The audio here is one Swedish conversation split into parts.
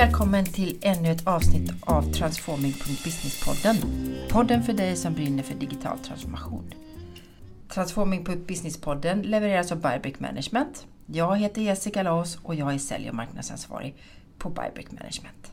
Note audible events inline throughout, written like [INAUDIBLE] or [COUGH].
välkommen till ännu ett avsnitt av Transforming.business-podden. Podden för dig som brinner för digital transformation. Transforming.business-podden levereras av Bybrick Management. Jag heter Jessica Laos och jag är sälj och marknadsansvarig på Bybrick Management.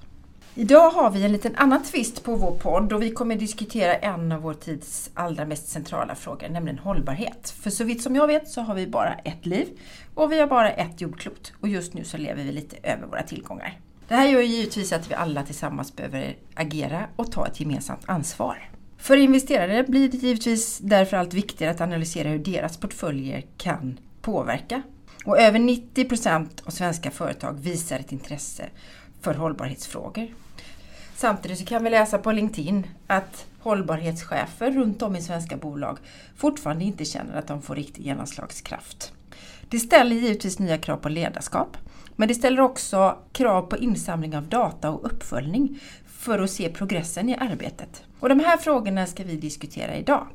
Idag har vi en liten annan twist på vår podd och vi kommer diskutera en av vår tids allra mest centrala frågor, nämligen hållbarhet. För så vitt som jag vet så har vi bara ett liv och vi har bara ett jordklot och just nu så lever vi lite över våra tillgångar. Det här gör givetvis att vi alla tillsammans behöver agera och ta ett gemensamt ansvar. För investerare blir det givetvis därför allt viktigare att analysera hur deras portföljer kan påverka. Och över 90 procent av svenska företag visar ett intresse för hållbarhetsfrågor. Samtidigt så kan vi läsa på LinkedIn att hållbarhetschefer runt om i svenska bolag fortfarande inte känner att de får riktig genomslagskraft. Det ställer givetvis nya krav på ledarskap, men det ställer också krav på insamling av data och uppföljning för att se progressen i arbetet. Och de här frågorna ska vi diskutera idag.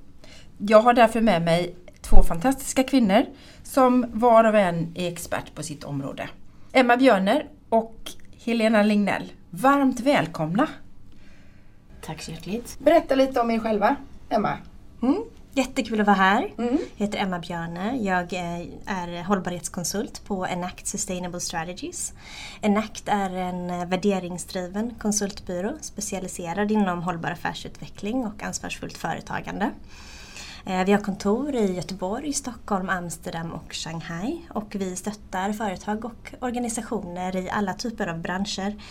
Jag har därför med mig två fantastiska kvinnor som var och en är expert på sitt område. Emma Björner och Helena Lignell. Varmt välkomna! Tack så hjärtligt. Berätta lite om er själva, Emma. Mm. Jättekul att vara här. Mm. Jag heter Emma Björne. Jag är hållbarhetskonsult på Enact Sustainable Strategies. Enact är en värderingsdriven konsultbyrå specialiserad inom hållbar affärsutveckling och ansvarsfullt företagande. Eh, vi har kontor i Göteborg, Stockholm, Amsterdam och Shanghai och vi stöttar företag och organisationer i alla typer av branscher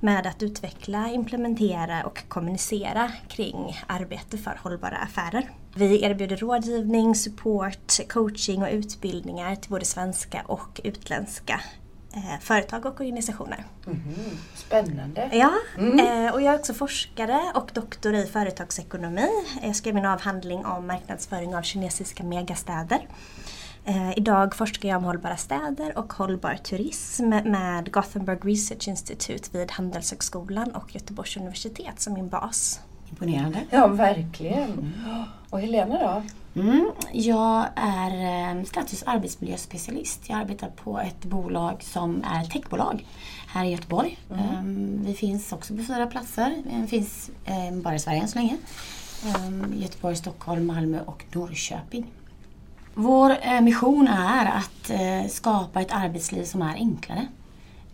med att utveckla, implementera och kommunicera kring arbete för hållbara affärer. Vi erbjuder rådgivning, support, coaching och utbildningar till både svenska och utländska eh, företag och organisationer. Mm, spännande! Ja, mm. eh, och jag är också forskare och doktor i företagsekonomi. Jag skrev en avhandling om marknadsföring av kinesiska megastäder. Eh, idag forskar jag om hållbara städer och hållbar turism med Gothenburg Research Institute vid Handelshögskolan och Göteborgs universitet som min bas. Imponerande. Ja, verkligen. Mm. Och Helena då? Mm, jag är eh, status arbetsmiljöspecialist. Jag arbetar på ett bolag som är techbolag här i Göteborg. Mm. Um, vi finns också på fyra platser. Vi finns um, bara i Sverige än så länge. Göteborg, Stockholm, Malmö och Norrköping. Vår uh, mission är att uh, skapa ett arbetsliv som är enklare.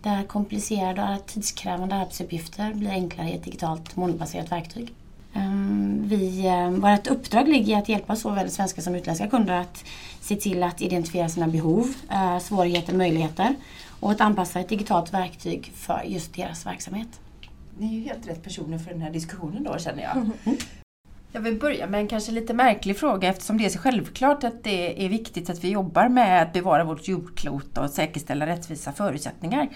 Där komplicerade och tidskrävande arbetsuppgifter blir enklare i ett digitalt molnbaserat verktyg. Ehm, vi, ehm, vårt uppdrag ligger i att hjälpa såväl svenska som utländska kunder att se till att identifiera sina behov, eh, svårigheter, möjligheter och att anpassa ett digitalt verktyg för just deras verksamhet. Ni är ju helt rätt personer för den här diskussionen då känner jag. Mm. Jag vill börja med en kanske lite märklig fråga eftersom det är så självklart att det är viktigt att vi jobbar med att bevara vårt jordklot och säkerställa rättvisa förutsättningar.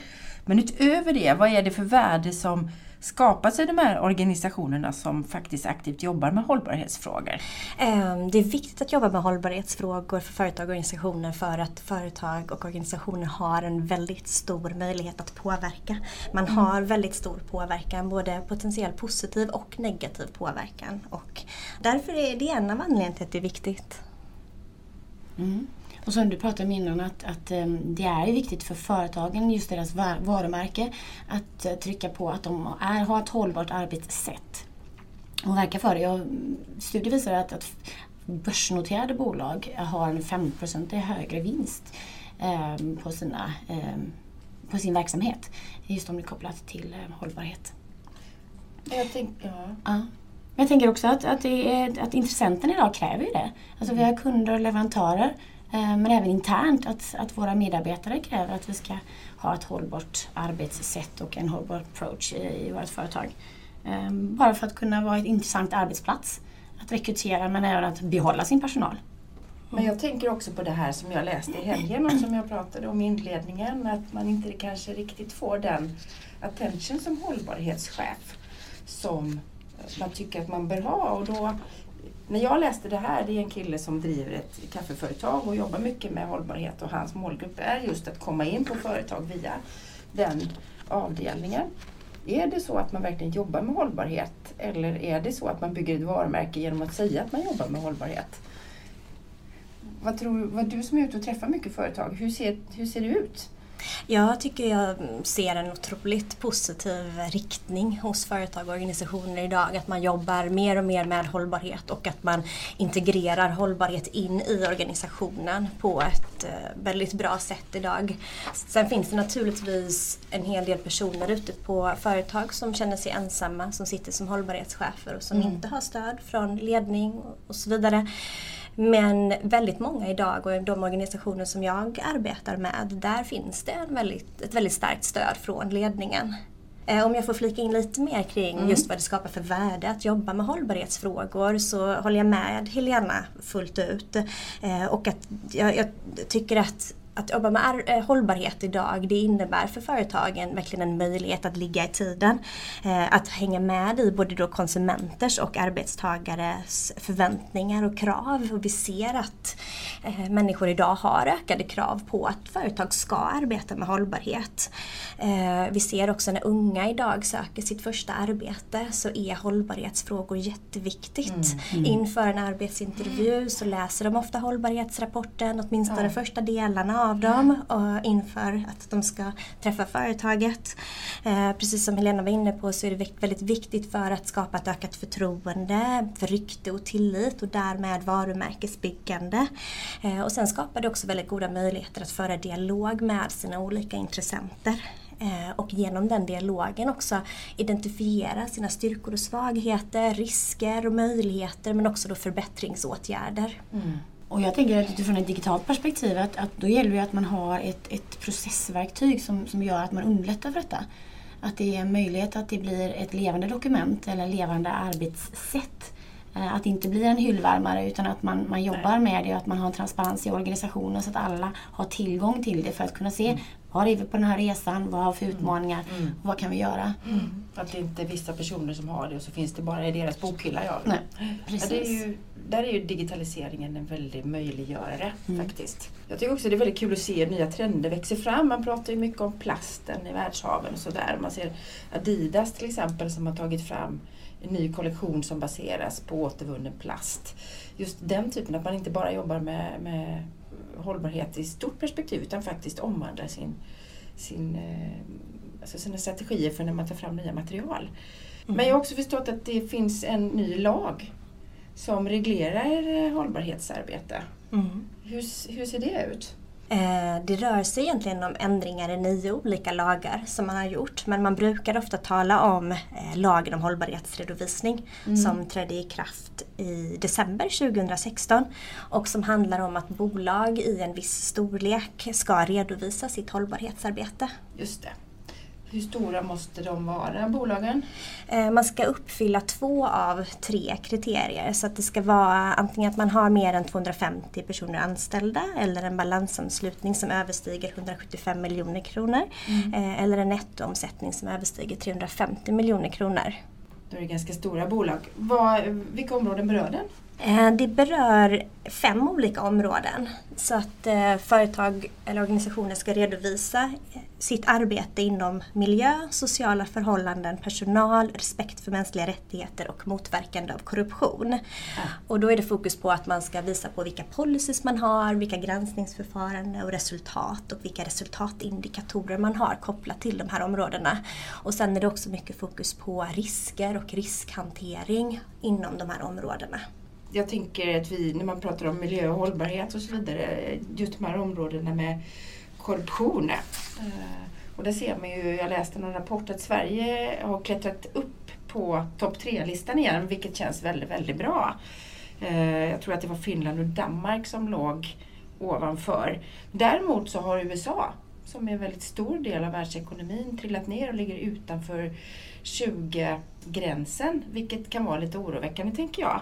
Men utöver det, vad är det för värde som skapas i de här organisationerna som faktiskt aktivt jobbar med hållbarhetsfrågor? Ehm, det är viktigt att jobba med hållbarhetsfrågor för företag och organisationer för att företag och organisationer har en väldigt stor möjlighet att påverka. Man mm. har väldigt stor påverkan, både potentiell positiv och negativ påverkan. Och därför är det en av anledningarna till att det är viktigt. Mm. Och som du pratade om innan att, att um, det är viktigt för företagen, just deras varumärke, att uh, trycka på att de är, har ett hållbart arbetssätt och verka för det. Jag, studier visar att, att börsnoterade bolag har en 5 högre vinst um, på, sina, um, på sin verksamhet. Just om det är kopplat till um, hållbarhet. Jag, tänk, ja. ja. jag tänker också att, att, är, att intressenterna idag kräver ju det. Alltså vi har kunder och leverantörer Eh, Eh, men även internt att, att våra medarbetare kräver att vi ska ha ett hållbart arbetssätt och en hållbar approach i, i vårt företag. Ehm, bara för att kunna vara en intressant arbetsplats. Att rekrytera men även att behålla sin personal. Men jag tänker också på det här som jag läste i helgen och som jag pratade om i inledningen. Att man inte kanske riktigt får den attention som hållbarhetschef som man tycker att man bör ha. Och då när jag läste det här, det är en kille som driver ett kaffeföretag och jobbar mycket med hållbarhet och hans målgrupp är just att komma in på företag via den avdelningen. Är det så att man verkligen jobbar med hållbarhet eller är det så att man bygger ett varumärke genom att säga att man jobbar med hållbarhet? Vad tror vad du som är ute och träffar mycket företag, hur ser, hur ser det ut? Jag tycker jag ser en otroligt positiv riktning hos företag och organisationer idag. Att man jobbar mer och mer med hållbarhet och att man integrerar hållbarhet in i organisationen på ett eh, väldigt bra sätt idag. Sen finns det naturligtvis en hel del personer ute på företag som känner sig ensamma, som sitter som hållbarhetschefer och som mm. inte har stöd från ledning och så vidare. Men väldigt många idag och de organisationer som jag arbetar med, där finns det en väldigt, ett väldigt starkt stöd från ledningen. Eh, om jag får flika in lite mer kring mm. just vad det skapar för värde att jobba med hållbarhetsfrågor så håller jag med Helena fullt ut. Eh, och att jag, jag tycker att att jobba med eh, hållbarhet idag det innebär för företagen verkligen en möjlighet att ligga i tiden. Eh, att hänga med i både då konsumenters och arbetstagares förväntningar och krav. Och vi ser att eh, människor idag har ökade krav på att företag ska arbeta med hållbarhet. Vi ser också när unga idag söker sitt första arbete så är hållbarhetsfrågor jätteviktigt. Mm, mm. Inför en arbetsintervju så läser de ofta hållbarhetsrapporten, åtminstone mm. första delarna av dem och inför att de ska träffa företaget. Eh, precis som Helena var inne på så är det väldigt viktigt för att skapa ett ökat förtroende, för rykte och tillit och därmed varumärkesbyggande. Eh, och sen skapar det också väldigt goda möjligheter att föra dialog med sina olika intressenter eh, och genom den dialogen också identifiera sina styrkor och svagheter, risker och möjligheter men också då förbättringsåtgärder. Mm. Och jag tänker att utifrån ett digitalt perspektiv att, att då gäller det att man har ett, ett processverktyg som, som gör att man underlättar för detta. Att det är en möjlighet att det blir ett levande dokument eller levande arbetssätt. Eh, att det inte blir en hyllvärmare utan att man, man jobbar med det och att man har en transparens i organisationen så att alla har tillgång till det för att kunna se mm. Var är vi på den här resan? Vad har vi för mm. utmaningar? Mm. Vad kan vi göra? Mm. Att det inte är vissa personer som har det och så finns det bara i deras bokhylla. Ja. Nej, precis. Ja, är ju, där är ju digitaliseringen en väldig möjliggörare mm. faktiskt. Jag tycker också det är väldigt kul att se nya trender växa fram. Man pratar ju mycket om plasten i världshaven och sådär. Man ser Adidas till exempel som har tagit fram en ny kollektion som baseras på återvunnen plast. Just den typen, att man inte bara jobbar med, med hållbarhet i stort perspektiv utan faktiskt omvandlar sin, sin, eh, alltså sina strategier för när man tar fram nya material. Mm. Men jag har också förstått att det finns en ny lag som reglerar hållbarhetsarbete. Mm. Hur, hur ser det ut? Eh, det rör sig egentligen om ändringar i nio olika lagar som man har gjort men man brukar ofta tala om eh, lagen om hållbarhetsredovisning mm. som trädde i kraft i december 2016 och som handlar om att bolag i en viss storlek ska redovisa sitt hållbarhetsarbete. Just det. Hur stora måste de vara, bolagen? Eh, man ska uppfylla två av tre kriterier. Så att det ska vara antingen att man har mer än 250 personer anställda eller en balansanslutning som överstiger 175 miljoner kronor. Mm. Eh, eller en nettoomsättning som överstiger 350 miljoner kronor. Då är det ganska stora bolag. Vad, vilka områden berör den? Eh, det berör fem olika områden. Så att eh, företag eller organisationer ska redovisa eh, sitt arbete inom miljö, sociala förhållanden, personal, respekt för mänskliga rättigheter och motverkande av korruption. Ja. Och då är det fokus på att man ska visa på vilka policies man har, vilka granskningsförfaranden och resultat och vilka resultatindikatorer man har kopplat till de här områdena. Och sen är det också mycket fokus på risker och riskhantering inom de här områdena jag tänker att vi, när man pratar om miljö och hållbarhet och så vidare, just de här områdena med korruption. Eh, och där ser man ju, jag läste någon rapport att Sverige har klättrat upp på topp tre-listan igen, vilket känns väldigt, väldigt bra. Eh, jag tror att det var Finland och Danmark som låg ovanför. Däremot så har USA, som är en väldigt stor del av världsekonomin, trillat ner och ligger utanför 20-gränsen, vilket kan vara lite oroväckande tänker jag.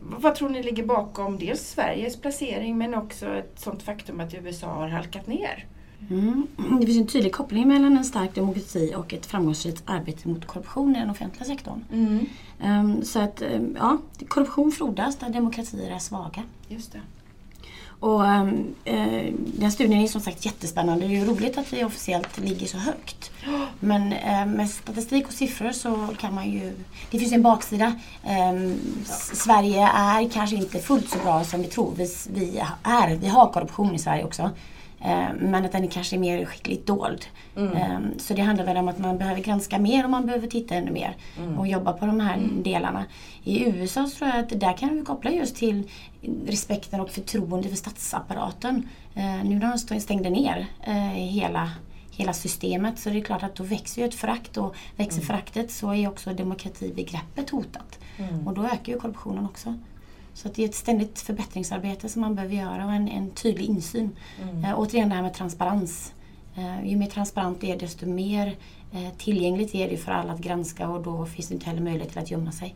Vad tror ni ligger bakom dels Sveriges placering men också ett sånt faktum att USA har halkat ner? Mm. Det finns en tydlig koppling mellan en stark demokrati och ett framgångsrikt arbete mot korruption i den offentliga sektorn. Mm. Um, så att um, ja, korruption frodas där demokratier är svaga. Just det. Och ehm, eh, den studien är som sagt jättespännande. Det är ju roligt att vi officiellt ligger så högt. Men eh, med statistik och siffror så kan man ju... Det finns en baksida. Eh. Sverige är kanske inte fullt så bra som vi tror. Vi, vi, är, vi har korruption i Sverige också. Eh, men att den kanske är mer skickligt dold. Mm. Eh, så det handlar väl om att man behöver granska mer och man behöver titta ännu mer mm. och jobba på de här mm. delarna. I USA så tror jag att där kan vi koppla just till respekten och förtroende för statsapparaten. Eh, nu när de stängde ner hela hela systemet så det är klart att då växer ju ett förakt och växer mm. föraktet så är också demokratibegreppet hotat. Mm. Och då ökar ju korruptionen också. Så det är ett ständigt förbättringsarbete som man behöver göra och en, en tydlig insyn. Mm. Eh, återigen det här med transparens. Eh, ju mer transparent det är desto mer eh, tillgängligt är det för alla att granska och då finns det inte heller möjlighet till att gömma sig.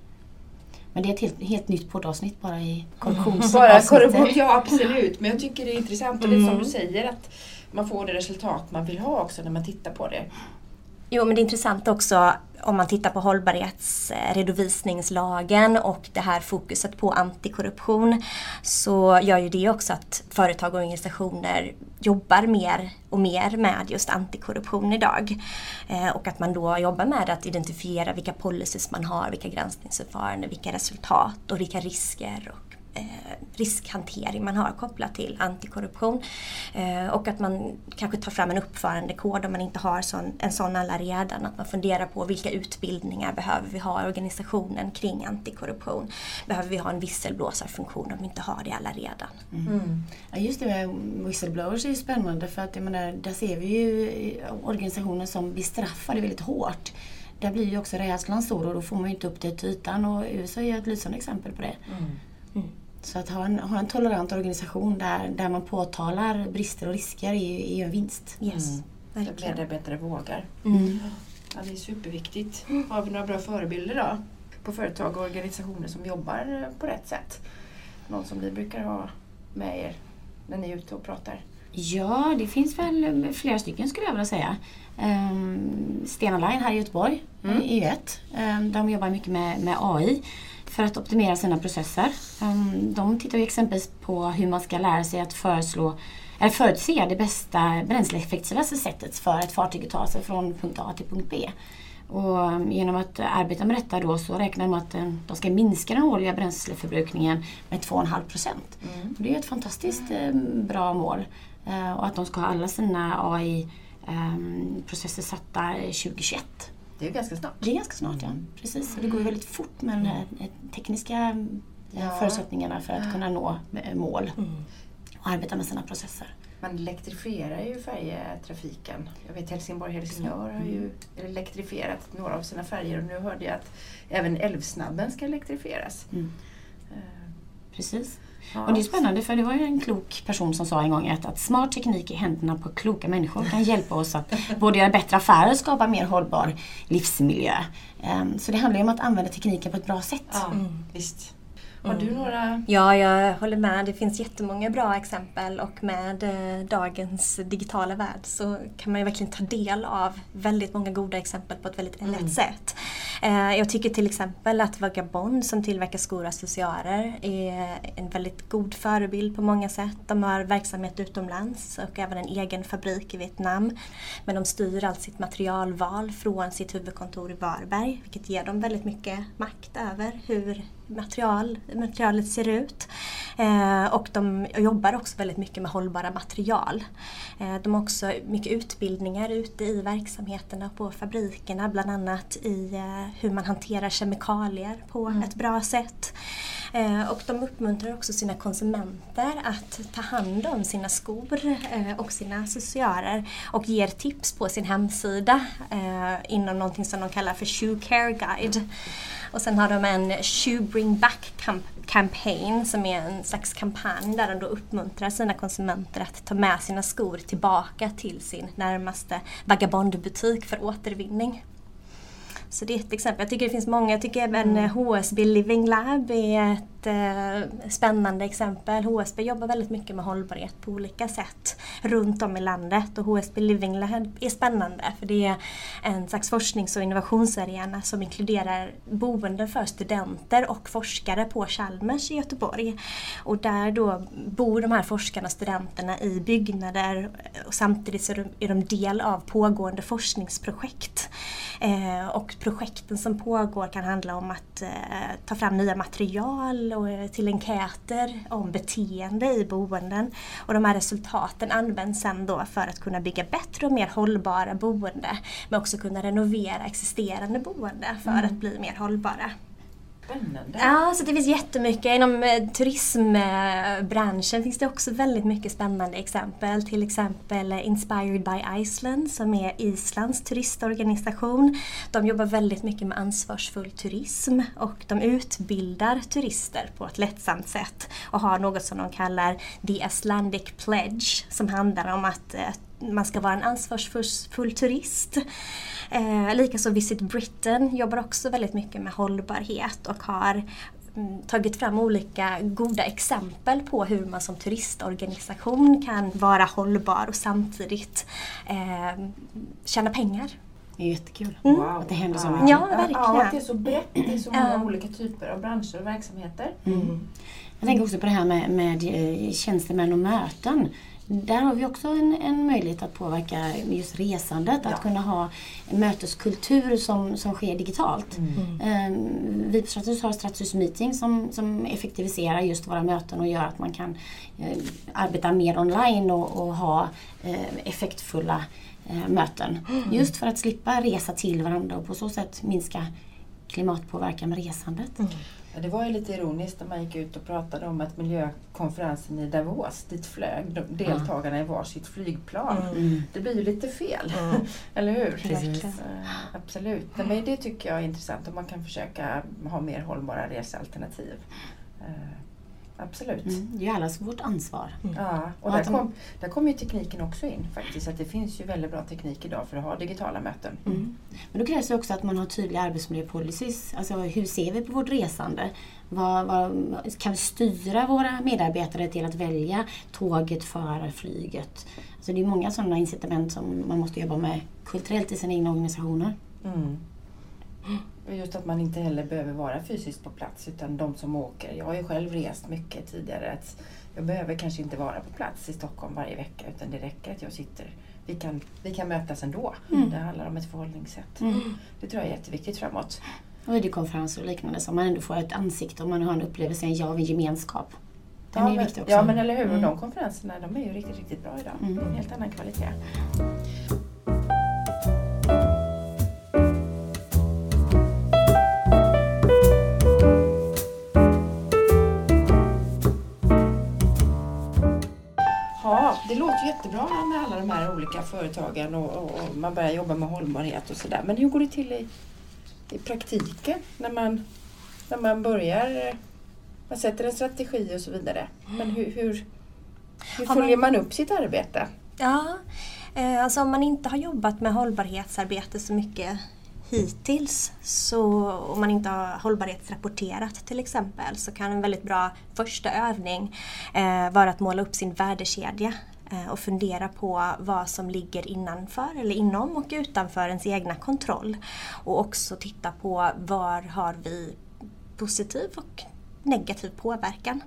Men det är ett helt, helt nytt poddavsnitt bara i korruptionsavsnittet. Bara korruption, ja absolut. Men jag tycker det är intressant och det är som du mm. säger att man får det resultat man vill ha också när man tittar på det. Jo, men det är intressant också om man tittar på hållbarhetsredovisningslagen och det här fokuset på antikorruption så gör ju det också att företag och organisationer jobbar mer och mer med just antikorruption idag. Eh, och att man då jobbar med att identifiera vilka policies man har, vilka granskningsförfaranden, vilka resultat och vilka risker och riskhantering man har kopplat till antikorruption. Eh, och att man kanske tar fram en uppförandekod om man inte har sån, en sån alla redan. Att man funderar på vilka utbildningar behöver vi ha i organisationen kring antikorruption. Behöver vi ha en visselblåsarfunktion om vi inte har det alla redan. Mm. Mm. Ja, just det med whistleblowers är ju spännande för att jag menar, där ser vi ju organisationer som bestraffar det väldigt hårt där blir ju också rädslan stor och då får man ju inte upp det till ytan och USA är ett lysande exempel på det. Mm. Mm. Så att ha en, ha en tolerant organisation där, där man påtalar brister och risker är ju, är ju en vinst. Yes. Mm. Att medarbetare vågar. Mm. Ja, det är superviktigt. Har vi några bra förebilder då? På företag och organisationer som jobbar på rätt sätt? Någon som ni brukar ha med er när ni är ute och pratar? Ja, det finns väl flera stycken skulle jag vilja säga. Um, Stena Line här i Göteborg mm. är ju ett. Um, de jobbar mycket med, med AI för att optimera sina processer. Ehm, de tittar ju exempelvis på hur man ska lära sig att föreslå eller förutse det bästa bränsleeffektivaste sättet för ett fartyg att ta sig från punkt A till punkt B. Och ehm, genom att arbeta med detta då så räknar de att ehm, de ska minska den årliga bränsleförbrukningen med 2,5 procent. Mm. Det är ett fantastiskt bra mål. Och att de ska ha alla sina AI-processer satta 2021. Det är ganska snart. Det är ganska snart, ja. Mm. Precis. Och det går ju väldigt fort med de här eh, tekniska eh, ja. förutsättningarna för att kunna nå eh, mål mm. och arbeta med sina processer. Man elektrifierar ju färjetrafiken. Jag vet Helsingborg-Helsingör har ju mm. elektrifierat några av sina färger och nu hörde jag att även Älvsnabben ska elektrifieras. Mm. Precis. Ja. Och det är spännande för det var ju en klok person som sa en gång att, att smart teknik i händerna på kloka människor kan hjälpa oss att [LAUGHS] både göra bättre affärer och skapa mer hållbar livsmiljö. Um, så det handlar ju om att använda tekniken på ett bra sätt. Ja, mm. visst. Har du mm. några? Ja, jag håller med. Det finns jättemånga bra exempel och med eh, dagens digitala värld så kan man ju verkligen ta del av väldigt många goda exempel på ett väldigt mm. lätt sätt. Eh, jag tycker till exempel att Vagabond som tillverkar skor och accessoarer är en väldigt god förebild på många sätt. De har verksamhet utomlands och även en egen fabrik i Vietnam. Men de styr allt sitt materialval från sitt huvudkontor i Varberg vilket ger dem väldigt mycket makt över hur material, materialet ser ut. Eh, och de jobbar också väldigt mycket med hållbara material. Eh, de har också mycket utbildningar ute i verksamheterna på fabrikerna, bland annat i eh, hur man hanterar kemikalier på mm. ett bra sätt. Eh, och de uppmuntrar också sina konsumenter att ta hand om sina skor eh, och sina accessoarer och ger tips på sin hemsida eh, inom någonting som de kallar för Shoe Care Guide. Och sen har de en Shoe Bring Back Campaign som är en slags kampanj där de då uppmuntrar sina konsumenter att ta med sina skor tillbaka till sin närmaste vagabondbutik för återvinning. Så det är ett exempel. Jag tycker det finns många. Jag tycker även. Eh, HSB Living Lab är ett eh, spännande exempel. HSB jobbar väldigt mycket med hållbarhet på olika sätt runt om i landet och HSB Living Lab är spännande för det är en slags forsknings och innovationsarena som inkluderar boende för studenter och forskare på Chalmers i Göteborg. Och där då bor de här forskarna och studenterna i byggnader och samtidigt så är de del av pågående forskningsprojekt. Eh, och projekten som pågår kan handla om att eh, ta fram nya material och, eh, till enkäter om beteende i boenden. Och de här resultaten används sen då för att kunna bygga bättre och mer hållbara boende men också kunna renovera existerande boende för mm. att bli mer hållbara. Spännande. Ja, så det finns jättemycket. Inom eh, turismbranschen finns det också väldigt mycket spännande exempel. Till exempel eh, Inspired by Iceland som är Islands turistorganisation. De jobbar väldigt mycket med ansvarsfull turism och de utbildar turister på ett lättsamt sätt och har något som de kallar The Icelandic Pledge som handlar om att eh, man ska vara en ansvarsfull turist. Eh, Likaså Visit Britain jobbar också väldigt mycket med hållbarhet och har mm, tagit fram olika goda exempel på hur man som turistorganisation kan vara hållbar och samtidigt eh, tjäna pengar. Det är jättekul mm. wow. att det händer så mycket. Ja, verkligen. Ja, att det är så brett. Det är så många uh. olika typer av branscher och verksamheter. Mm. Jag tänker också på det här med, med eh, tjänstemän och möten där har vi också en, en möjlighet att påverka just resandet, ja. att kunna ha en möteskultur som, som sker digitalt. Mm. Um, vi på Stratus har Stratus Meeting som, som effektiviserar just våra möten och gör att man kan uh, arbeta mer online och, och ha uh, effektfulla uh, möten. Mm. Just för att slippa resa till varandra och på så sätt minska klimatpåverkan med resandet. Mm. Ja, det var ju lite ironiskt när man gick ut och pratade om att miljökonferensen i Davos, dit flög deltagarna i varsitt flygplan. Mm. Det blir ju lite fel, mm. [LAUGHS] eller hur? Precis. Uh, absolut. Men det tycker jag är intressant om man kan försöka ha mer hållbara resealternativ. Absolut. Mm, det är ju allas vårt ansvar. Mm. Ja, och där, kom, där kommer ju tekniken också in faktiskt. Att det finns ju väldigt bra teknik idag för att ha digitala möten. Mm. Men då krävs det också att man har tydliga arbetsmiljöpolicys. Alltså hur ser vi på vårt resande? Vad, vad, kan vi styra våra medarbetare till att välja tåget före flyget? Alltså det är många sådana incitament som man måste jobba med kulturellt i sina egna organisationer. Mm. Just att man inte heller behöver vara fysiskt på plats utan de som åker. Jag har ju själv rest mycket tidigare. Att jag behöver kanske inte vara på plats i Stockholm varje vecka utan det räcker att jag sitter. Vi kan, vi kan mötas ändå. Mm. Det handlar om ett förhållningssätt. Mm. Det tror jag är jätteviktigt framåt. Och videokonferenser och liknande så man ändå får ett ansikte och man har en upplevelse av en gemenskap. Den ja, är men, viktig också. Ja men eller hur. Mm. Och de konferenserna de är ju riktigt, riktigt bra idag. Mm. En helt annan kvalitet. Jättebra med alla de här olika företagen och, och, och man börjar jobba med hållbarhet och sådär. Men hur går det till i, i praktiken när man, när man börjar, man sätter en strategi och så vidare. Men hur, hur, hur följer man upp sitt arbete? Ja, eh, alltså om man inte har jobbat med hållbarhetsarbete så mycket hittills så om man inte har hållbarhetsrapporterat till exempel så kan en väldigt bra första övning eh, vara att måla upp sin värdekedja Eh, och fundera på vad som ligger innanför eller inom och utanför ens egna kontroll. Och också titta på var har vi positiv och negativ påverkan.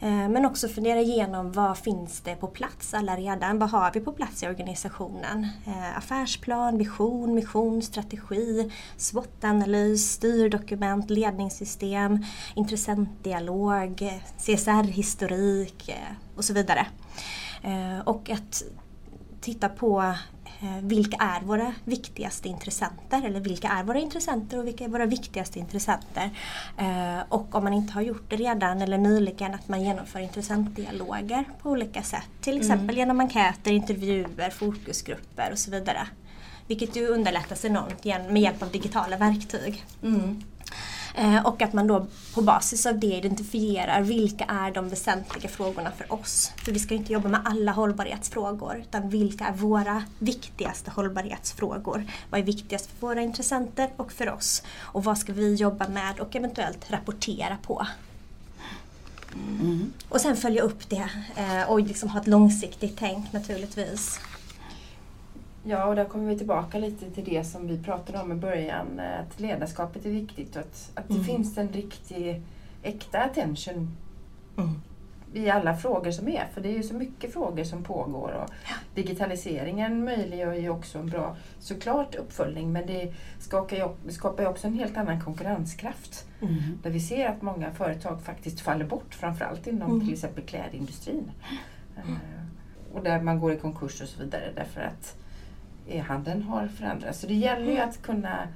Eh, men också fundera igenom vad finns det på plats alla redan? Vad har vi på plats i organisationen? Eh, affärsplan, vision, mission, strategi, SWOT-analys, styrdokument, ledningssystem, intressentdialog, CSR-historik och så vidare. Och att titta på Eh, vilka är våra viktigaste intressenter eller vilka är våra intressenter och vilka är våra viktigaste intressenter. Eh, och om man inte har gjort det redan eller nyligen att man genomför intressentdialoger på olika sätt. Till mm. exempel mm. genom enkäter, intervjuer, fokusgrupper och så vidare. Vilket ju underlättas enormt med hjälp av digitala verktyg. Mm. Eh, och att man då på basis av det identifierar vilka är de väsentliga frågorna för oss. För vi ska inte jobba med alla hållbarhetsfrågor utan vilka är våra viktigaste hållbarhetsfrågor? Vad är viktigast för våra intressenter och för oss? Och vad ska vi jobba med och eventuellt rapportera på? Mm. Och sen följa upp det eh, och liksom ha ett långsiktigt tänk naturligtvis. Ja, och där kommer vi tillbaka lite till det som vi pratade om i början. Att ledarskapet är viktigt och att, att det mm. finns en riktig, äkta attention mm. i alla frågor som är. För det är ju så mycket frågor som pågår. Och digitaliseringen möjliggör ju också en bra, såklart uppföljning, men det skapar ju, skapar ju också en helt annan konkurrenskraft. Mm. Där vi ser att många företag faktiskt faller bort, framförallt inom mm. till exempel klädindustrin. Mm. och där man går i konkurs och så vidare därför att e-handeln har förändrats. Så det gäller ju mm. att kunna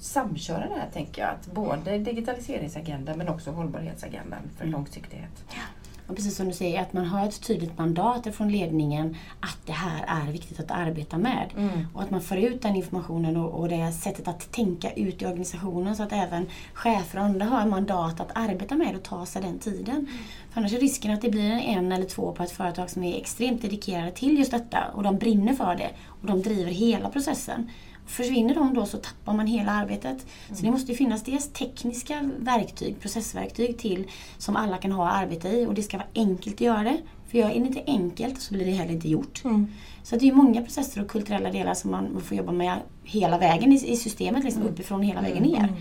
samköra det här tänker jag. Att både digitaliseringsagendan men också hållbarhetsagendan för mm. långsiktighet. Ja. Och precis som du säger, att man har ett tydligt mandat från ledningen att det här är viktigt att arbeta med. Mm. Och att man får ut den informationen och, och det sättet att tänka ut i organisationen så att även chefer och andra har mandat att arbeta med och ta sig den tiden. Mm. För annars är risken att det blir en eller två på ett företag som är extremt dedikerade till just detta och de brinner för det och de driver hela processen. Försvinner de då så tappar man hela arbetet. Mm. Så det måste finnas dels tekniska verktyg, processverktyg till som alla kan ha arbete i och det ska vara enkelt att göra det. För gör det inte enkelt så blir det heller inte gjort. Mm. Så det är många processer och kulturella delar som man får jobba med hela vägen i, systemet, liksom mm. uppifrån hela vägen ner. Mm.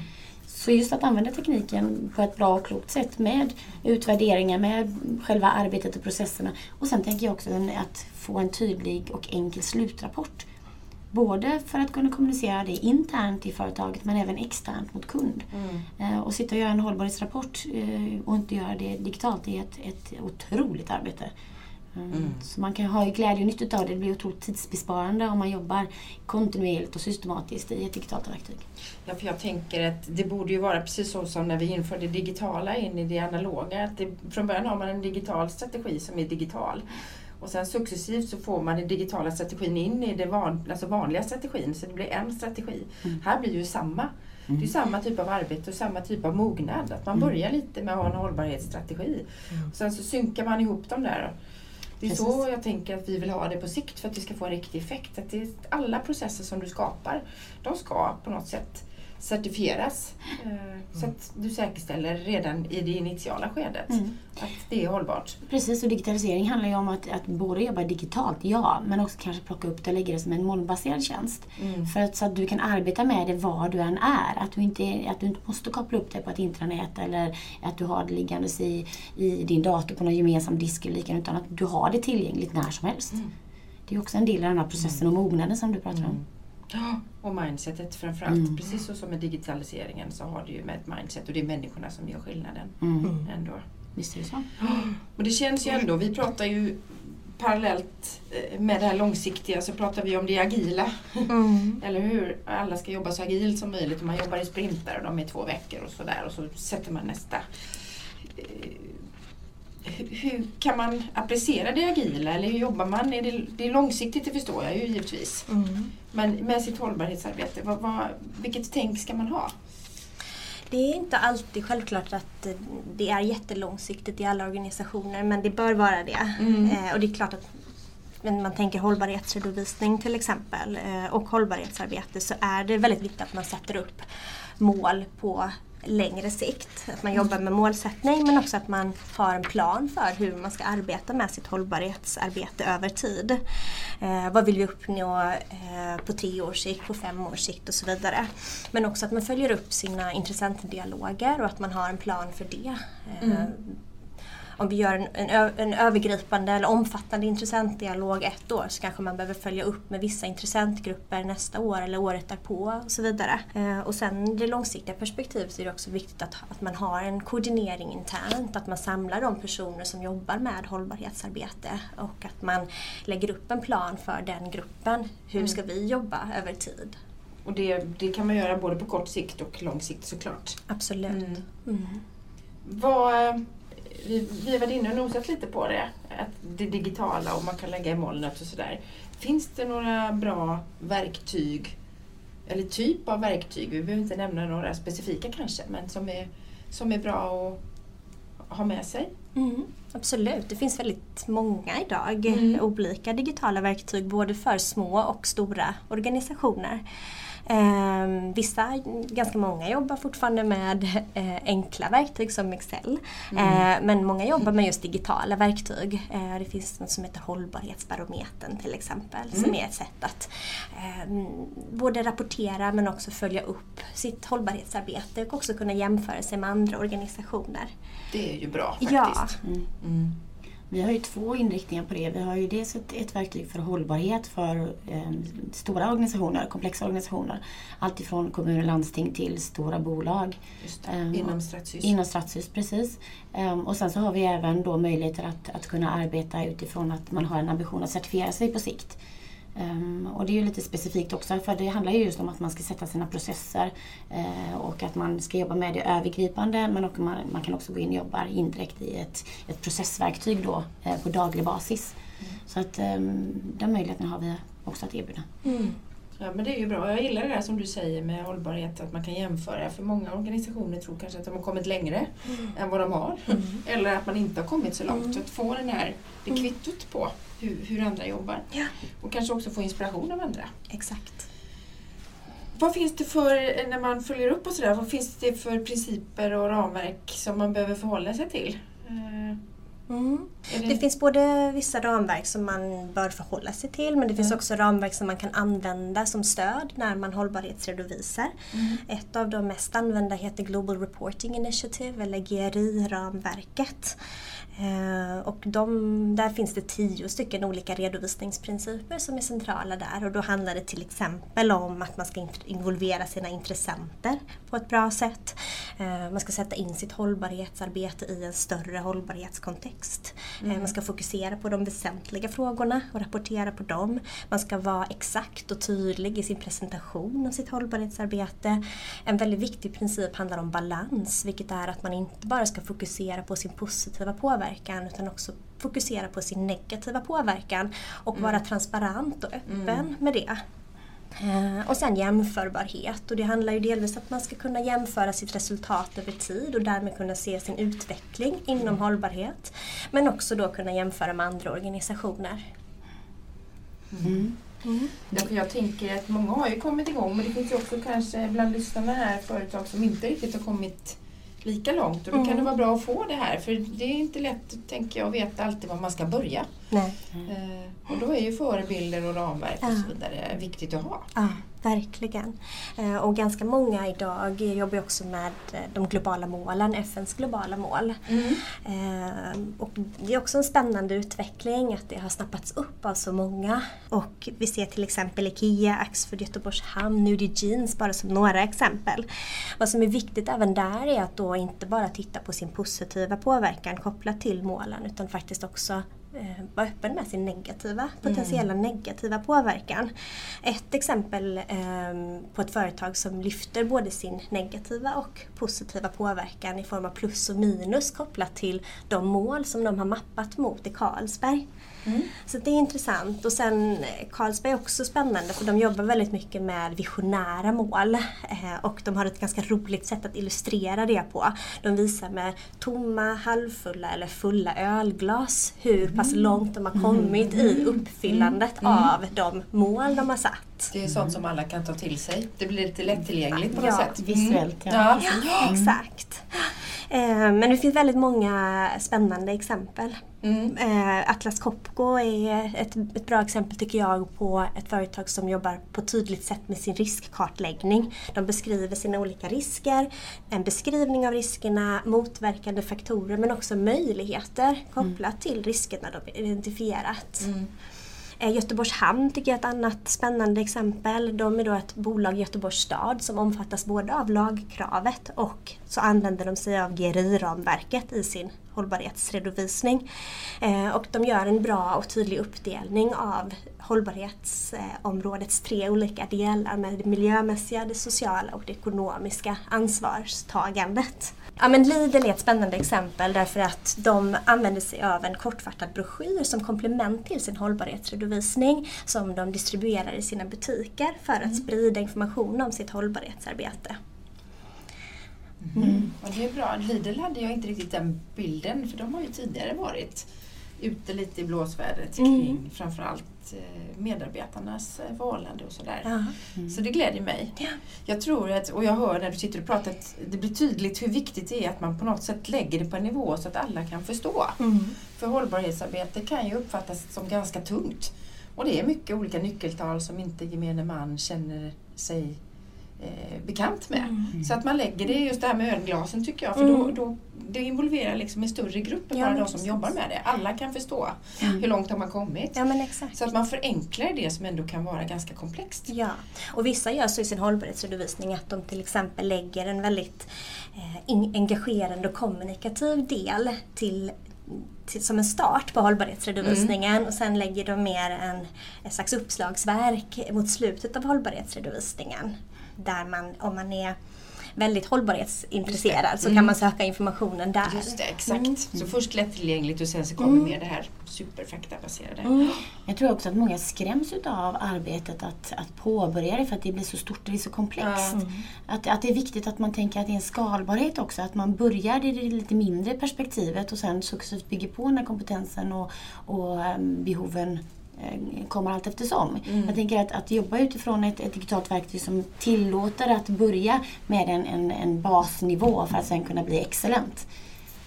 Så just att använda tekniken på ett bra och klokt sätt med utvärderingar, med själva arbetet och processerna. Och sen tänker jag också att få en tydlig och enkel slutrapport Både för att kunna kommunicera det internt i företaget men även externt mot kund. Mm. Eh, och sitta och göra en hållbarhetsrapport eh, och inte göra det digitalt är ett, ett otroligt arbete. Mm. mm. Så man kan ha glädje och nytta av det. Det blir otroligt tidsbesparande om man jobbar kontinuerligt och systematiskt i ett digitalt verktyg. Ja, för jag tänker att det borde ju vara precis så som när vi införde det digitala in i det analoga. Att det, från början har man en digital strategi som är digital. Och sen successivt så får man den digitala strategin in i den van, alltså vanliga strategin, så det blir en strategi. Mm. Här blir ju samma. Mm. Det är samma typ av arbete och samma typ av mognad. Att man mm. börjar lite med att ha en hållbarhetsstrategi. Mm. Och sen så synkar man ihop dem där. Det är Precis. så jag tänker att vi vill ha det på sikt för att det ska få en riktig effekt. Att det alla processer som du skapar, de ska på något sätt certifieras. Eh, så att du säkerställer redan i det initiala skedet mm. att det är hållbart. Precis, och digitalisering handlar ju om att, att både jobba digitalt, ja, men också kanske plocka upp det och lägga det som en molnbaserad tjänst. Mm. För att, så att du kan arbeta med det var du än är. Att du inte, att du inte måste koppla upp det på ett intranät eller att du har det liggandes i, i din dator på någon gemensam disk eller liknande, utan att du har det tillgängligt när som helst. Mm. Det är också en del av den här processen och mognaden som du pratar om. Mm. Och mindsetet framförallt. Mm. Precis så som med digitaliseringen så har du ju med ett mindset och det är människorna som gör skillnaden. Mm. Ändå. Visst är det så. Och det känns ju ändå, vi pratar ju parallellt eh, med det här långsiktiga så pratar vi om det agila. Mm. [LAUGHS] Eller hur? Alla ska jobba så agilt som möjligt. Man jobbar i sprintar och de är två veckor och sådär och så sätter man nästa eh, hur kan man applicera det agila eller hur jobbar man? Är det, det är långsiktigt, det förstår jag ju givetvis. Mm. Men med sitt hållbarhetsarbete, vad, vad, vilket tänk ska man ha? Det är inte alltid självklart att det är jättelångsiktigt i alla organisationer men det bör vara det. Mm. Eh, och det är klart att när man tänker hållbarhetsredovisning till exempel eh, och hållbarhetsarbete så är det väldigt viktigt att man sätter upp mål på längre sikt. Att man jobbar med målsättning men också att man har en plan för hur man ska arbeta med sitt hållbarhetsarbete över tid. Eh, vad vill vi uppnå eh, på tre års sikt, på fem års sikt och så vidare. Men också att man följer upp sina intressentdialoger och att man har en plan för det. Eh, mm om vi gör en, en, en, övergripande eller omfattande intressentdialog ett år så kanske man behöver följa upp med vissa intressentgrupper nästa år eller året därpå och så vidare. Eh, och sen det långsiktiga perspektivet så är det också viktigt att, att man har en koordinering internt, att man samlar de personer som jobbar med hållbarhetsarbete och att man lägger upp en plan för den gruppen. Hur ska vi jobba över tid? Och det, det kan man göra både på kort sikt och lång sikt såklart. Absolut. Mm. Mm. Vad, vi, vi har varit inne och nosat lite på det, att det digitala och man kan lägga i molnet och sådär. Finns det några bra verktyg, eller typ av verktyg, vi behöver inte nämna några specifika kanske, men som är, som är bra att ha med sig? Mm, absolut, det finns väldigt många idag, mm. olika digitala verktyg både för små och stora organisationer. Eh, vissa, ganska många jobbar fortfarande med eh, enkla verktyg som Excel. Mm. Eh, men många jobbar med just digitala verktyg. Eh, det finns något som heter hållbarhetsbarometern till exempel. Mm. Som är ett sätt att ehm, både rapportera men också följa upp sitt hållbarhetsarbete och också kunna jämföra sig med andra organisationer. Det är ju bra faktiskt. Ja. Mm. Vi har ju två inriktningar på det. Vi har ju dels ett, ett verktyg för hållbarhet för eh, stora organisationer, komplexa organisationer. Alltifrån kommuner och landsting till stora bolag. Um, inom Stratssys. Inom Stratssys, precis. Um, och sen så har vi även då möjligheter att, att kunna arbeta utifrån att man har en ambition att certifiera sig på sikt. Um, och det är ju lite specifikt också för det handlar ju just om att man ska sätta sina processer uh, och att man ska jobba med det övergripande men också man, man, kan också gå in och jobba indirekt i ett, ett processverktyg då uh, på daglig basis. Mm. Så att um, den möjligheten har vi också att erbjuda. Mm. Ja men det är ju bra. Jag gillar det där som du säger med hållbarhet, att man kan jämföra. För många organisationer tror kanske att de har kommit längre mm. än vad de har. Mm. Eller att man inte har kommit så långt. Mm. Så att få den här, det mm. kvittot på hur, hur andra jobbar. Ja. Och kanske också få inspiration av andra. Exakt. Vad finns det för, när man följer upp och sådär, vad finns det för principer och ramverk som man behöver förhålla sig till? Eh, Mm. Det... det... finns både vissa ramverk som man bör förhålla sig till men det finns mm. också ramverk som man kan använda som stöd när man hållbarhetsredovisar. Mm. Ett av de mest använda heter Global Reporting Initiative eller GRI-ramverket. Eh, och de, där finns det tio stycken olika redovisningsprinciper som är centrala där och då handlar det till exempel om att man ska involvera sina intressenter på ett bra sätt. Eh, man ska sätta in sitt hållbarhetsarbete i en större hållbarhetskontext. Eh, mm. Man ska fokusera på de väsentliga frågorna och rapportera på dem. Man ska vara exakt och tydlig i sin presentation av sitt hållbarhetsarbete. En väldigt viktig princip handlar om balans, vilket är att man inte bara ska fokusera på sin positiva påverkan påverkan utan också fokusera på sin negativa påverkan och mm. vara transparent och öppen mm. med det. Eh, och sen jämförbarhet och det handlar ju delvis om att man ska kunna jämföra sitt resultat över tid och därmed kunna se sin utveckling inom mm. hållbarhet. Men också då kunna jämföra med andra organisationer. Mm. Mm. Jag tänker att många har ju kommit igång men det finns ju också kanske bland lyssnarna här företag som inte riktigt har kommit lika långt. Och då mm. kan det vara bra att få det här för det är inte lätt, tänker jag, att veta alltid var man ska börja. Nej. Eh, och då är ju förebilder och ramverk och så vidare viktigt att ha. Verkligen. Eh, och ganska många idag jobbar också med eh, de globala målen, FNs globala mål. Mm. Eh, och det är också en spännande utveckling att det har snappats upp av så många. Och vi ser till exempel IKEA, Axfood Göteborgs Hamn, Nudie Jeans bara som några exempel. Vad som är viktigt även där är att då inte bara titta på sin positiva påverkan kopplat till målen utan faktiskt också eh, vara öppen med sin negativa, potentiella mm. negativa påverkan. Ett exempel eh, på ett företag som lyfter både sin negativa och positiva påverkan i form av plus och minus kopplat till de mål som de har mappat mot i Carlsberg. Mm. Så det är intressant. Och sen eh, Carlsberg är också spännande för de jobbar väldigt mycket med visionära mål. Eh, och de har ett ganska roligt sätt att illustrera det på. De visar med tomma, halvfulla eller fulla ölglas hur pass mm. långt de har kommit mm. i uppfyllandet mm. av de mål de har satt. Det är sånt som alla kan ta till sig. Det blir lite lättillgängligt på något ja, sätt. Visuellt, ja. ja. ja exakt. Eh, men det finns väldigt många spännande exempel. Mm. Eh, Atlas Copco är ett, ett, bra exempel tycker jag på ett företag som jobbar på ett tydligt sätt med sin riskkartläggning. De beskriver sina olika risker, en beskrivning av riskerna, motverkande faktorer men också möjligheter kopplat mm. till riskerna de identifierat. Mm. Eh, Göteborgs hamn tycker jag är ett annat spännande exempel. De är då ett bolag i Göteborgs stad som omfattas både av lagkravet och så använder de sig av GRI-ramverket i sin hållbarhetsredovisning. Eh, och de gör en bra och tydlig uppdelning av hållbarhetsområdets tre olika delar med det miljömässiga, det sociala och det ekonomiska ansvarstagandet. Ja, men Lidl är ett spännande exempel därför att de använder sig av en kortfattad broschyr som komplement till sin hållbarhetsredovisning som de distribuerar i sina butiker för att mm. sprida information om sitt hållbarhetsarbete. Mm. Mm. Och det är bra. Lidl hade jag inte riktigt den bilden för de har ju tidigare varit ute lite i blåsvädret mm. kring framförallt eh, medarbetarnas eh, förhållande och sådär. Mm. Så det gläder mig. Ja. Jag tror att, och jag hör när du sitter och pratar, att det blir tydligt hur viktigt det är att man på något sätt lägger det på en nivå så att alla kan förstå. Mm. För hållbarhetsarbete kan ju uppfattas som ganska tungt. Och det är mycket olika nyckeltal som inte gemene man känner sig eh, bekant med. Mm. Så att man lägger det, just det här med ölglasen tycker jag, för då, mm. då det involverar liksom en större grupp än ja, bara de som jobbar med det. Alla kan förstå mm. hur långt har man kommit. Ja, men exakt. Så att man förenklar det som ändå kan vara ganska komplext. Ja, och vissa gör så i sin hållbarhetsredovisning att de till exempel lägger en väldigt eh, engagerande och kommunikativ del till till, som en start på hållbarhetsredovisningen mm. och sen lägger de mer en, ett slags uppslagsverk mot slutet av hållbarhetsredovisningen. Där man, om man är väldigt hållbarhetsintresserad så mm. kan man söka informationen där. Just det, exakt. Mm. Så först lättillgängligt och sen så kommer mm. mer det här superfaktabaserade. Mm. Jag tror också att många skräms av arbetet att, att påbörja det för att det blir så stort och det är så komplext. Mm. Att, att det är viktigt att man tänker att det är en skalbarhet också. Att man börjar i det lite mindre perspektivet och sen successivt bygger på den här kompetensen och, och um, behoven Eh, kommer allt eftersom. Mm. Jag tänker att, att jobba utifrån ett, ett, digitalt verktyg som tillåter att börja med en, en, en basnivå för att sen kunna bli excellent.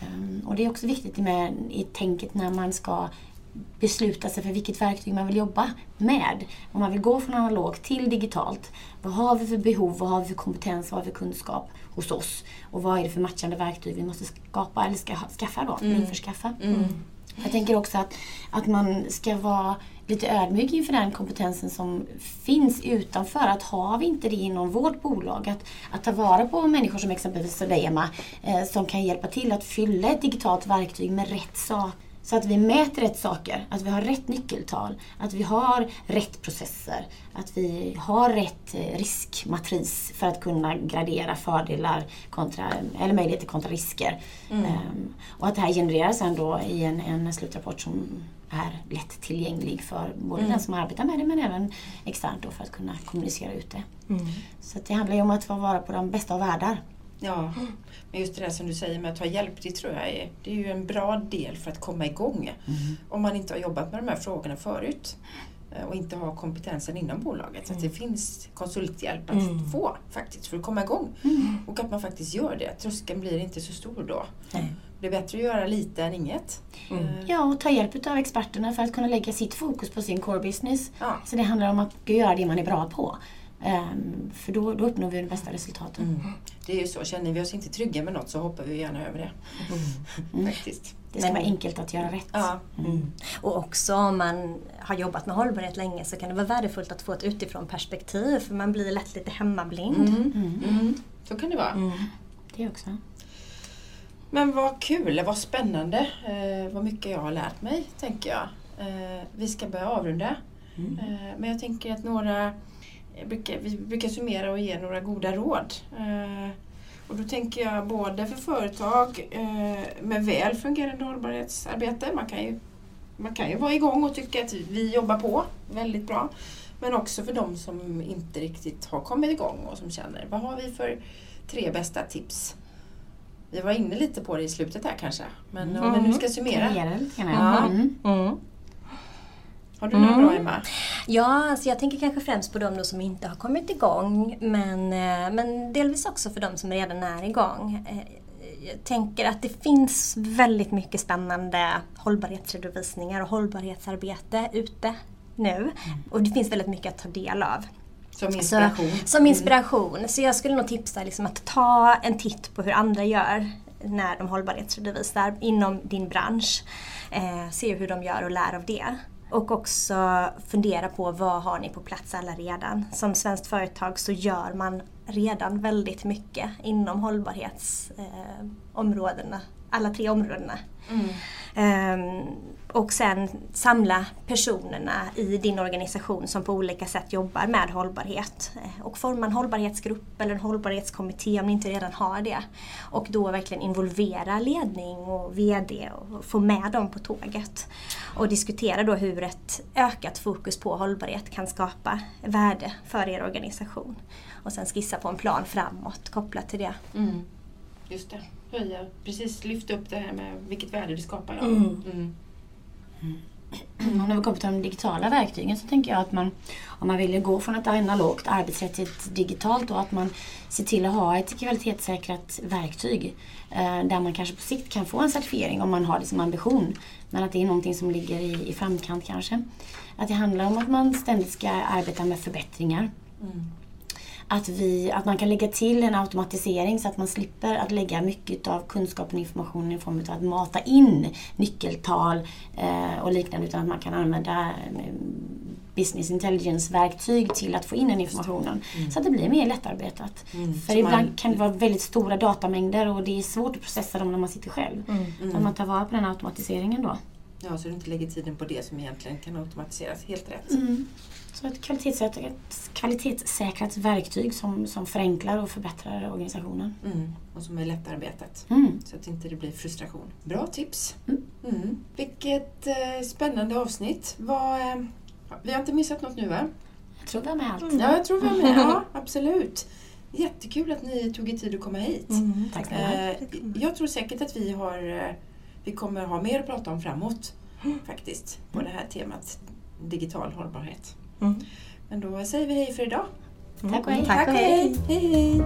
Um, och det är också viktigt med, i tänket när man ska besluta sig för vilket verktyg man vill jobba med. Om man vill gå från analogt till digitalt. Vad har vi för behov, vad har vi för kompetens, vad har vi för kunskap hos oss? Och vad är det för matchande verktyg vi måste skapa eller ska, skaffa då, mm. införskaffa? Mm. Jag tänker också att, att man ska vara lite ödmjuk inför den kompetensen som finns utanför. Att har vi inte det inom vårt bolag, att, att ta vara på människor som exempelvis dig Emma, eh, som kan hjälpa till att fylla ett digitalt verktyg med rätt saker. Så att vi mäter rätt saker, att vi har rätt nyckeltal, att vi har rätt processer, att vi har rätt eh, riskmatris för att kunna gradera fördelar kontra, eller möjligheter kontra risker. Mm. Um, och att det här genereras sen då i en, en slutrapport som är lättillgänglig för både mm. den som arbetar med det men även externt då för att kunna kommunicera ut det. Mm. Så det handlar ju om att få vara på de bästa av världar. Ja, men just det där som du säger med att ta hjälp, det tror jag är, det är ju en bra del för att komma igång. Mm. Om man inte har jobbat med de här frågorna förut eh, och inte har kompetensen inom bolaget. Så att det mm. finns konsulthjälp att mm. få faktiskt för att komma igång. Mm. Och att man faktiskt gör det. Tröskeln blir inte så stor då. Det är bättre att göra lite än inget. Mm. Ja, och ta hjälp av experterna för att kunna lägga sitt fokus på sin core business. Ja. Så det handlar om att göra det man är bra på. Um, för då, då uppnår vi de bästa resultaten. Mm. Det är ju så, känner vi oss inte trygga med något så hoppar vi gärna över det. Mm. Faktiskt. Det ska Men, vara enkelt att göra rätt. Ja. Mm. Och också om man har jobbat med hållbarhet länge så kan det vara värdefullt att få ett utifrån perspektiv för man blir lätt lite hemmablind. Mm. Mm. Så kan det vara. Det också. Men vad kul, vad spännande, eh, vad mycket jag har lärt mig, tänker jag. Eh, vi ska börja avrunda. Mm. Eh, men jag tänker att några, brukar, vi brukar summera och ge några goda råd. Eh, och då tänker jag både för företag eh, med väl fungerande hållbarhetsarbete, man kan, ju, man kan ju vara igång och tycka att vi jobbar på väldigt bra. Men också för de som inte riktigt har kommit igång och som känner, vad har vi för tre bästa tips vi var inne lite på det i slutet här kanske. Men mm. om vi nu ska summera. Mm. Ja. Mm. Har du några bra mm. Emma? Ja, alltså jag tänker kanske främst på de som inte har kommit igång. Men, eh, men delvis också för de som redan är igång. Eh, jag tänker att det finns väldigt mycket spännande hållbarhetsredovisningar och hållbarhetsarbete ute nu. Mm. Och det finns väldigt mycket att ta del av. Som inspiration. Så, som inspiration. Mm. Så jag skulle nog tipsa liksom att ta en titt på hur andra gör när de hållbarhetsredovisar inom din bransch. Eh, se hur de gör och lär av det. Och också fundera på vad har ni på plats alla redan. Som svenskt företag så gör man redan väldigt mycket inom hållbarhetsområdena. Eh, alla tre områdena. Mm. Um, och sen samla personerna i din organisation som på olika sätt jobbar med hållbarhet. Eh, och forma en hållbarhetsgrupp eller en hållbarhetskommitté om ni inte redan har det. Och då verkligen involvera ledning och VD och få med dem på tåget. Och diskutera då hur ett ökat fokus på hållbarhet kan skapa värde för er organisation. Och sen skissa på en plan framåt kopplat till det. Mm. Just det, höja, precis lyfta upp det här med vilket värde det skapar. Ja. Mm. Mm. Mm. [CLEARS THROAT] När vi kommer till de digitala verktygen så tänker jag att man, om man vill gå från ett analogt arbetssätt till ett digitalt, då, att man ser till att ha ett kvalitetssäkrat verktyg. Eh, där man kanske på sikt kan få en certifiering om man har det som ambition. Men att det är någonting som ligger i, i framkant kanske. Att det handlar om att man ständigt ska arbeta med förbättringar. Mm att, vi, att man kan lägga till en automatisering så att man slipper att lägga mycket av kunskapen och informationen i form av att mata in nyckeltal eh, och liknande utan att man kan använda eh, business intelligence-verktyg till att få in den informationen. Mm. Så att det blir mer lättarbetat. Mm. För ibland man... kan det vara väldigt stora datamängder och det är svårt att processa dem när man sitter själv. Mm. Mm. Att man tar vara på den automatiseringen då. Ja, så du inte lägger tiden på det som egentligen kan automatiseras. Helt rätt. Mm. Så ett kvalitetssäkrat, kvalitetssäkrat verktyg som, som förenklar och förbättrar organisationen. Mm. Och som är lättarbetat. Mm. Så att inte det blir frustration. Bra tips! Mm. mm. Vilket eh, spännande avsnitt. Vad, eh, vi har inte missat något nu va? Jag tror vi har med allt. Mm. Ja, jag tror vi har med. Ja, absolut. Jättekul att ni tog er tid att komma hit. Mm, tack eh, Jag tror säkert att vi, har, eh, vi kommer ha mer att prata om framåt faktiskt på det här temat digital hållbarhet. Mm. Men då säger vi hej för idag. Tack och hej. Tack och hej. hej, hej.